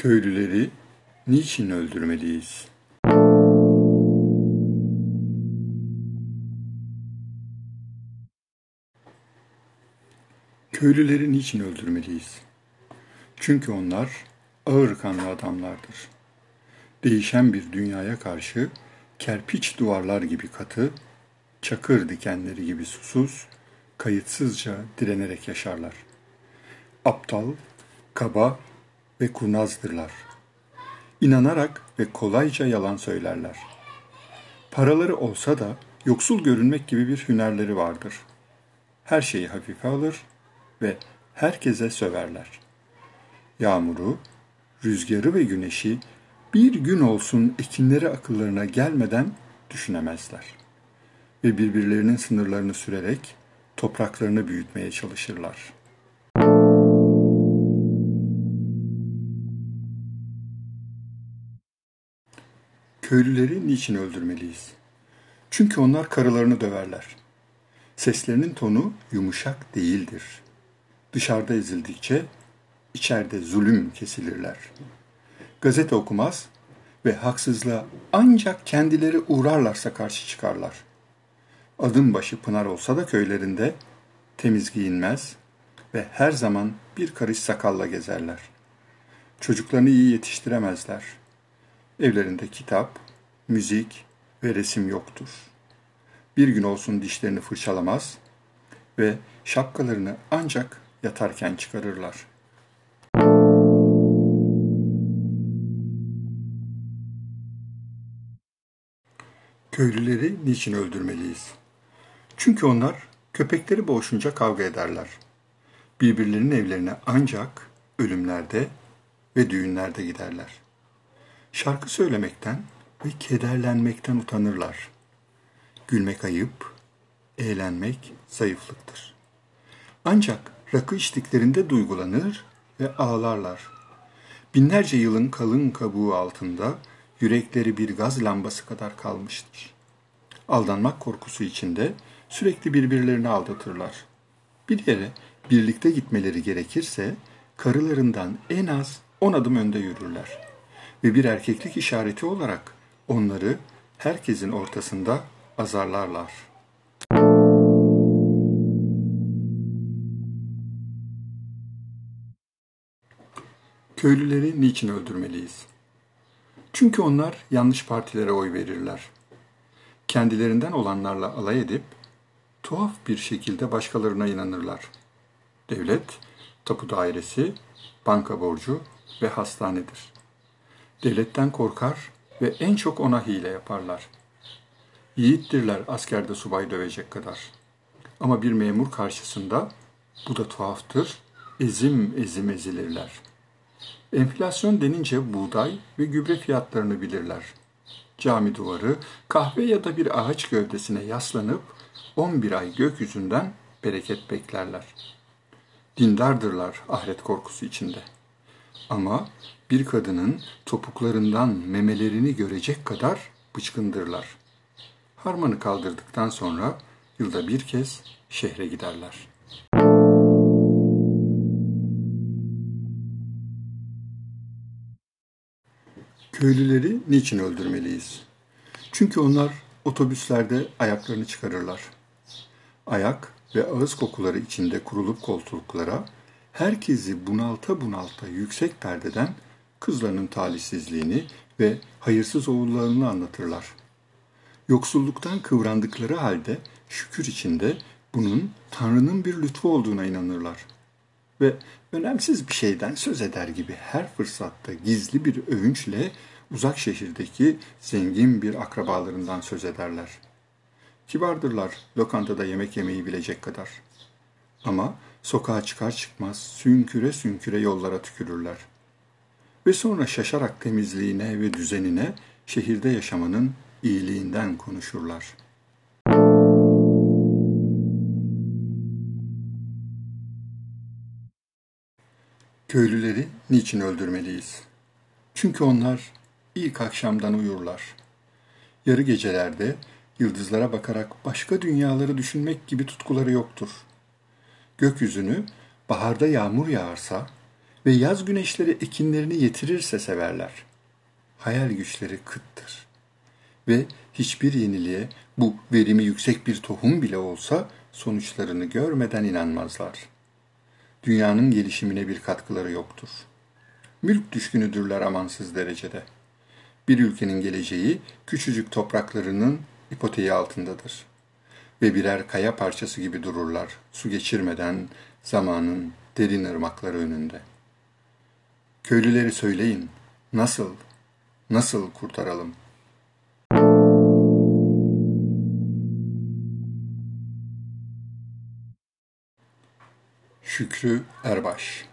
Köylüleri niçin öldürmeliyiz? Köylüleri niçin öldürmeliyiz? Çünkü onlar ağır kanlı adamlardır. Değişen bir dünyaya karşı kerpiç duvarlar gibi katı, çakır dikenleri gibi susuz, kayıtsızca direnerek yaşarlar. Aptal, kaba ve kurnazdırlar. İnanarak ve kolayca yalan söylerler. Paraları olsa da yoksul görünmek gibi bir hünerleri vardır. Her şeyi hafife alır ve herkese söverler. Yağmuru, rüzgarı ve güneşi bir gün olsun ekinleri akıllarına gelmeden düşünemezler. Ve birbirlerinin sınırlarını sürerek topraklarını büyütmeye çalışırlar.'' Köylüleri niçin öldürmeliyiz? Çünkü onlar karılarını döverler. Seslerinin tonu yumuşak değildir. Dışarıda ezildikçe içeride zulüm kesilirler. Gazete okumaz ve haksızlığa ancak kendileri uğrarlarsa karşı çıkarlar. Adım başı pınar olsa da köylerinde temiz giyinmez ve her zaman bir karış sakalla gezerler. Çocuklarını iyi yetiştiremezler.'' Evlerinde kitap, müzik ve resim yoktur. Bir gün olsun dişlerini fırçalamaz ve şapkalarını ancak yatarken çıkarırlar. Köylüleri niçin öldürmeliyiz? Çünkü onlar köpekleri boğuşunca kavga ederler. Birbirlerinin evlerine ancak ölümlerde ve düğünlerde giderler. Şarkı söylemekten ve kederlenmekten utanırlar. Gülmek ayıp, eğlenmek zayıflıktır. Ancak rakı içtiklerinde duygulanır ve ağlarlar. Binlerce yılın kalın kabuğu altında yürekleri bir gaz lambası kadar kalmıştır. Aldanmak korkusu içinde sürekli birbirlerini aldatırlar. Bir yere birlikte gitmeleri gerekirse karılarından en az on adım önde yürürler.'' Ve bir erkeklik işareti olarak onları herkesin ortasında azarlarlar. Köylüleri niçin öldürmeliyiz? Çünkü onlar yanlış partilere oy verirler. Kendilerinden olanlarla alay edip tuhaf bir şekilde başkalarına inanırlar. Devlet, tapu dairesi, banka borcu ve hastanedir. Devletten korkar ve en çok ona hile yaparlar. Yiğittirler askerde subay dövecek kadar. Ama bir memur karşısında bu da tuhaftır, ezim ezim ezilirler. Enflasyon denince buğday ve gübre fiyatlarını bilirler. Cami duvarı, kahve ya da bir ağaç gövdesine yaslanıp 11 ay gökyüzünden bereket beklerler. Dindardırlar ahiret korkusu içinde. Ama bir kadının topuklarından memelerini görecek kadar bıçkındırlar. Harmanı kaldırdıktan sonra yılda bir kez şehre giderler. Köylüleri niçin öldürmeliyiz? Çünkü onlar otobüslerde ayaklarını çıkarırlar. Ayak ve ağız kokuları içinde kurulup koltuklara herkesi bunalta bunalta yüksek perdeden kızlarının talihsizliğini ve hayırsız oğullarını anlatırlar. Yoksulluktan kıvrandıkları halde şükür içinde bunun Tanrı'nın bir lütfu olduğuna inanırlar. Ve önemsiz bir şeyden söz eder gibi her fırsatta gizli bir övünçle uzak şehirdeki zengin bir akrabalarından söz ederler. Kibardırlar lokantada yemek yemeyi bilecek kadar. Ama sokağa çıkar çıkmaz sünküre sünküre yollara tükürürler ve sonra şaşarak temizliğine ve düzenine şehirde yaşamanın iyiliğinden konuşurlar. Köylüleri niçin öldürmeliyiz? Çünkü onlar ilk akşamdan uyurlar. Yarı gecelerde yıldızlara bakarak başka dünyaları düşünmek gibi tutkuları yoktur. Gökyüzünü baharda yağmur yağarsa ve yaz güneşleri ekinlerini yetirirse severler. Hayal güçleri kıttır. Ve hiçbir yeniliğe bu verimi yüksek bir tohum bile olsa sonuçlarını görmeden inanmazlar. Dünyanın gelişimine bir katkıları yoktur. Mülk düşkünüdürler amansız derecede. Bir ülkenin geleceği küçücük topraklarının ipoteği altındadır. Ve birer kaya parçası gibi dururlar su geçirmeden zamanın derin ırmakları önünde. Köylüleri söyleyin, nasıl, nasıl kurtaralım?'' Şükrü Erbaş